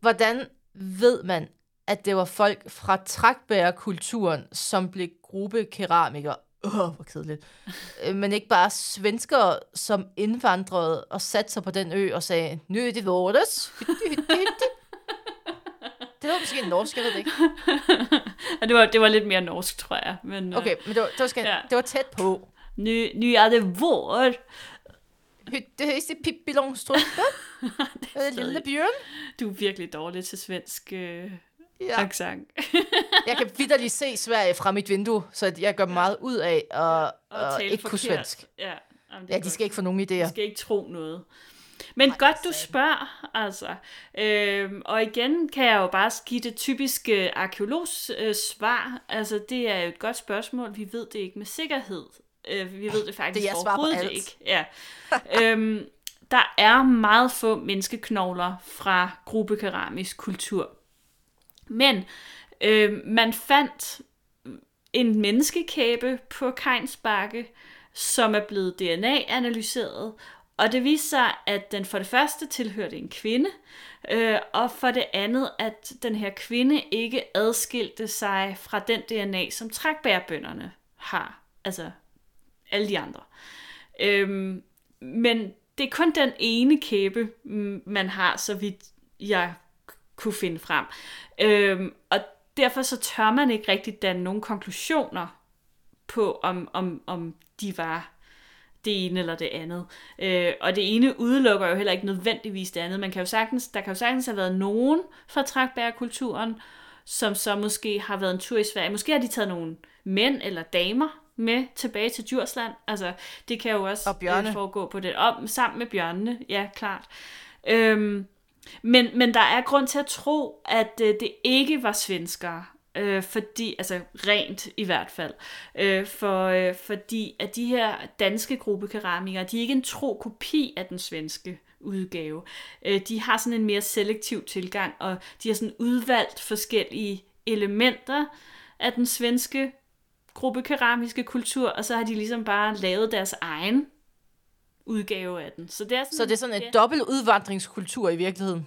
hvordan ved man, at det var folk fra trækbærerkulturen, som blev gruppekeramikere? Åh, oh, hvor kedeligt. Øh, men ikke bare svenskere, som indvandrede og satte sig på den ø og sagde, nu er det vores. Det var måske norsk, jeg ved det ikke. Og det var, det var lidt mere norsk, tror jeg. Men, øh, Okay, men det var, det var, skal, Ja. ja. det var tæt på. nu, nu er det vår. Hytte, højst i Pippi Longstrømpe. Lille bjørn. Du er virkelig dårlig til svensk øh, Ja. accent. Jeg kan vidderligt se Sverige fra mit vindue, så jeg gør meget ud af at, Og tale ikke kunne forkert. svensk. Ja, jamen, Ja, de godt. skal ikke få nogen idéer. Jeg skal ikke tro noget. Men Ej, godt, du spørger, altså. Øhm, og igen kan jeg jo bare give det typiske arkeologs øh, svar. Altså, det er jo et godt spørgsmål. Vi ved det ikke med sikkerhed. Øh, vi ved det faktisk Det er overhovedet ikke. Ja. øhm, der er meget få menneskeknogler fra gruppekeramisk kultur. Men øh, man fandt en menneskekæbe på Kejnsbakke, som er blevet DNA-analyseret, Og det viste sig, at den for det første tilhørte en kvinde, øh, og for det andet, at den her kvinde ikke adskilte sig fra den DNA, som trækbærbønderne har. Altså alle de andre. Øhm, men det er kun den ene kæbe, man har, så vidt jeg kunne finde frem. Øhm, og derfor så tør man ikke rigtig danne nogle konklusioner på, om, om, om de var det ene eller det andet. Øh, og det ene udelukker jo heller ikke nødvendigvis det andet. Man kan jo sagtens, der kan jo sagtens have været nogen fra trækbærkulturen, som så måske har været en tur i Sverige. Måske har de taget nogle mænd eller damer med tilbage til Djursland. Altså, det kan jo også Og bjørne. øh, foregå på det. Op, sammen med bjørnene, ja, klart. Øhm, men, men der er grund til at tro, at øh, det ikke var svenskere. Øh, fordi, altså rent i hvert fald. Øh, for, øh, fordi at de her danske gruppekeramikere, de er ikke en tro kopi af den svenske udgave. Øh, de har sådan en mere selektiv tilgang, og de har sådan udvalgt forskellige elementer af den svenske gruppekeramiske kultur, og så har de ligesom bare lavet deres egen udgave af den. Så det er sådan, Så det er sådan en ja. dobbelt udvandringskultur i virkeligheden.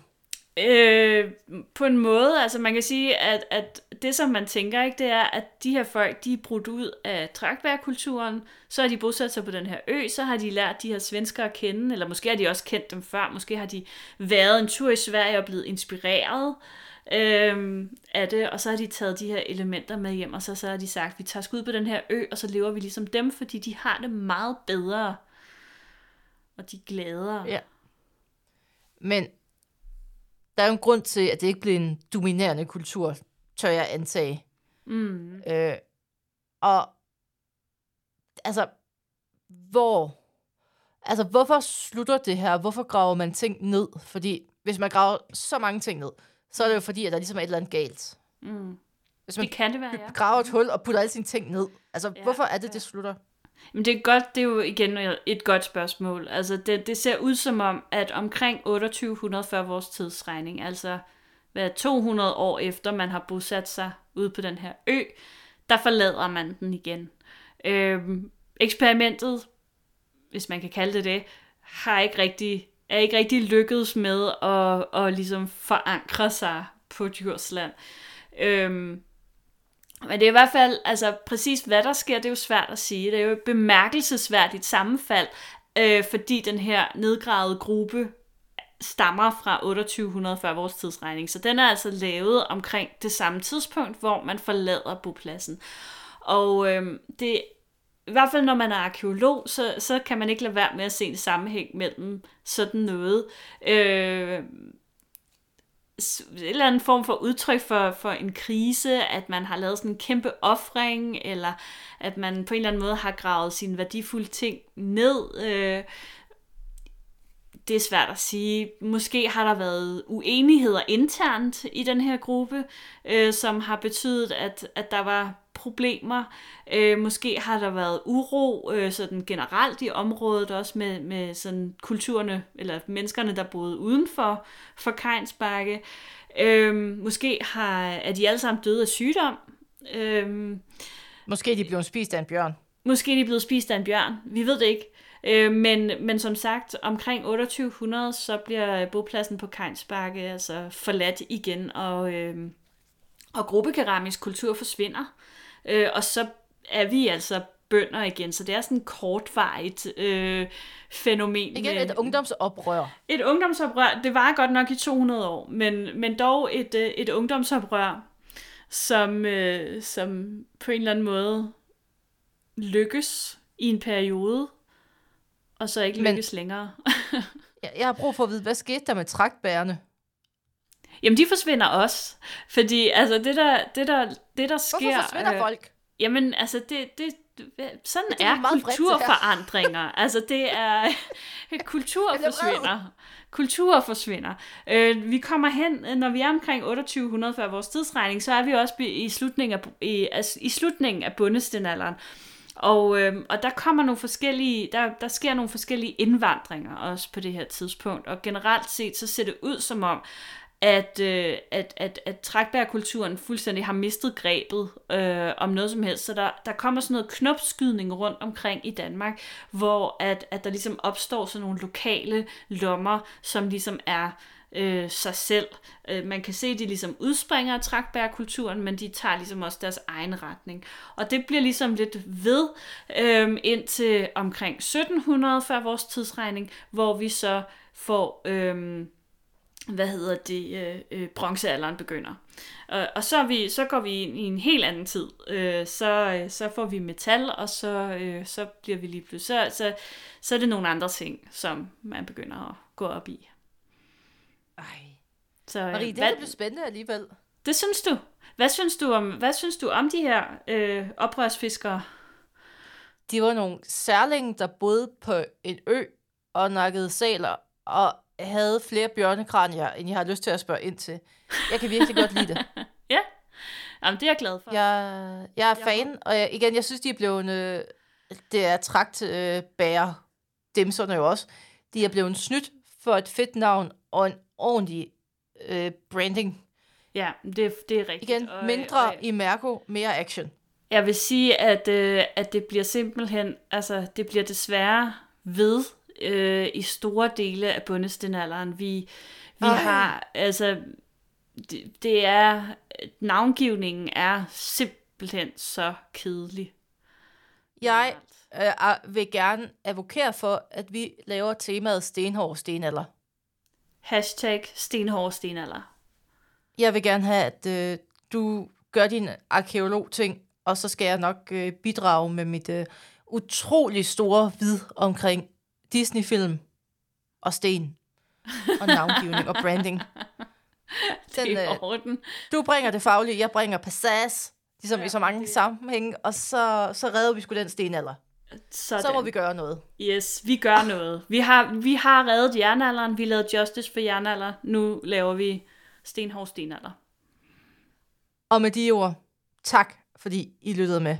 Øh, på en måde, altså man kan sige, at, at det som man tænker, ikke, det er, at de her folk, de er brudt ud af trækbærkulturen, så har de bosat sig på den her ø, så har de lært de her svenskere at kende, eller måske har de også kendt dem før, måske har de været en tur i Sverige og blevet inspireret øh, af det, og så har de taget de her elementer med hjem, og så, så har de sagt, vi tager skud på den her ø, og så lever vi ligesom dem, fordi de har det meget bedre, og de er gladere. Ja. Men der er jo en grund til, at det ikke blev en dominerende kultur, tør jeg antage. Mm. Øh, og altså, hvor... Altså, hvorfor slutter det her? Hvorfor graver man ting ned? Fordi hvis man graver så mange ting ned, så er det jo fordi, at der ligesom er et eller andet galt. Mm. Hvis man Det kan det være, ja. graver et hul og putter alle sine ting ned. Altså, Ja, hvorfor er det, ja. det slutter? Men det er godt, det er jo igen et godt spørgsmål. Altså det, det ser ud som om, at omkring 2800 før vores tidsregning, altså hvad 200 år efter man har bosat sig ude på den her ø, der forlader man den igen. Øhm, eksperimentet, hvis man kan kalde det det, har ikke rigtig, er ikke rigtig lykkedes med at, at ligesom forankre sig på Djursland. Øhm, men det er i hvert fald, altså præcis hvad der sker, det er jo svært at sige. Det er jo et bemærkelsesværdigt sammenfald, øh, fordi den her nedgravede gruppe stammer fra 2800 før vores tidsregning. Så den er altså lavet omkring det samme tidspunkt, hvor man forlader bopladsen. Og øh, det i hvert fald når man er arkeolog, så, så kan man ikke lade være med at se en sammenhæng mellem sådan noget. Øh, en eller anden form for udtryk for, for en krise, at man har lavet sådan en kæmpe offring, eller at man på en eller anden måde har gravet sine værdifulde ting ned. Øh, det er svært at sige. Måske har der været uenigheder internt i den her gruppe, øh, som har betydet, at, at der var problemer. Øh, måske har der været uro øh, sådan generelt i området, også med, med sådan kulturerne, eller menneskerne, der boede uden for, for Kejnsbakke. Øh, måske har, er de alle sammen døde af sygdom. Øh, Måske de blev spist af en bjørn. Måske er de blevet spist af en bjørn. Vi ved det ikke. Øh, men, men som sagt, omkring 2800, så bliver bopladsen på Kejnsbakke altså forladt igen, og, øh, og gruppekeramisk kultur forsvinder. Øh, og så er vi altså bønder igen, så det er sådan et kortvarigt øh, fænomen. Igen et ungdomsoprør. et ungdomsoprør, det var godt nok i 200 år, men, men dog et, øh, et ungdomsoprør, som, øh, som på en eller anden måde lykkes i en periode, og så ikke Men- lykkes længere. Jeg, jeg har brug for at vide, hvad skete der med trækbærerne? Jamen, de forsvinder også, fordi altså, det, der, det, der, det, der sker... Hvorfor forsvinder øh, folk? Jamen, altså, det, det, sådan Det er er, kulturforandringer. altså, det er... kultur er forsvinder. Kultur forsvinder. Øh, vi kommer hen, øh, når vi er omkring 2800 før vores tidsregning, så er vi også i slutningen af, i, altså, i slutningen af bundestenalderen. Og, øh, og der kommer nogle forskellige, der, der sker nogle forskellige indvandringer også på det her tidspunkt. Og generelt set, så ser det ud som om, at, øh, at, at, at trækbærkulturen fuldstændig har mistet grebet øh, om noget som helst. Så der, der kommer sådan noget knopskydning rundt omkring i Danmark, hvor at, at der ligesom opstår sådan nogle lokale lommer, som ligesom er øh, sig selv. Øh, man kan se, at de ligesom udspringer af trækbærkulturen, men de tager ligesom også deres egen retning. Og det bliver ligesom lidt ved øh, indtil omkring 1700 før vores tidsregning, hvor vi så får... Øh, hvad hedder det, øh, øh, bronzealderen begynder. Og, og så, er vi, så går vi ind i en helt anden tid. Øh, så, øh, så får vi metal, og så, øh, så bliver vi lige pludselig, så, så, så er det nogle andre ting, som man begynder at gå op i. Ej. Så, øh, Marie, det hvad, blev spændende alligevel. det synes du? Hvad synes du om, hvad synes du om de her øh, oprørsfiskere? De var nogle særlinge, der boede på en ø og nakkede sæler og havde flere bjørnekranier, end jeg har lyst til at spørge ind til. Jeg kan virkelig godt lide det. Ja, Jamen, det er jeg glad for. Jeg, jeg er fan, og jeg, igen, jeg synes, de er blevet... Øh, det er trakt øh, bære demserne jo også. De er blevet snydt for et fedt navn og en ordentlig øh, branding. Ja, det, det er rigtigt. Igen, Og, mindre og, i Mærko, mere action. Jeg vil sige, at, øh, at det bliver simpelthen, altså det bliver desværre ved øh, i store dele af bundestenalderen. Vi, vi Ej. har, altså, det, det er, navngivningen er simpelthen så kedelig. Jeg øh, vil gerne advokere for, at vi laver temaet stenhård stenalder. Hashtag stenhård stenalder. Jeg vil gerne have, at øh, du gør din arkeolog-ting, og så skal jeg nok øh, bidrage med mit øh, utrolig store vid omkring Disney-film og sten og navngivning og branding. Den, Det er øh, i orden. du bringer det faglige, jeg bringer passage, ligesom ja, i så mange det- sammenhænge, og så, så redder vi sgu den stenalder. Sådan. Så må vi gøre noget. Yes, vi gør noget. Vi har, vi har reddet jernalderen, vi lavede Justice for jernalder, nu laver vi stenhård stenalder. Og med de ord, tak fordi I lyttede med.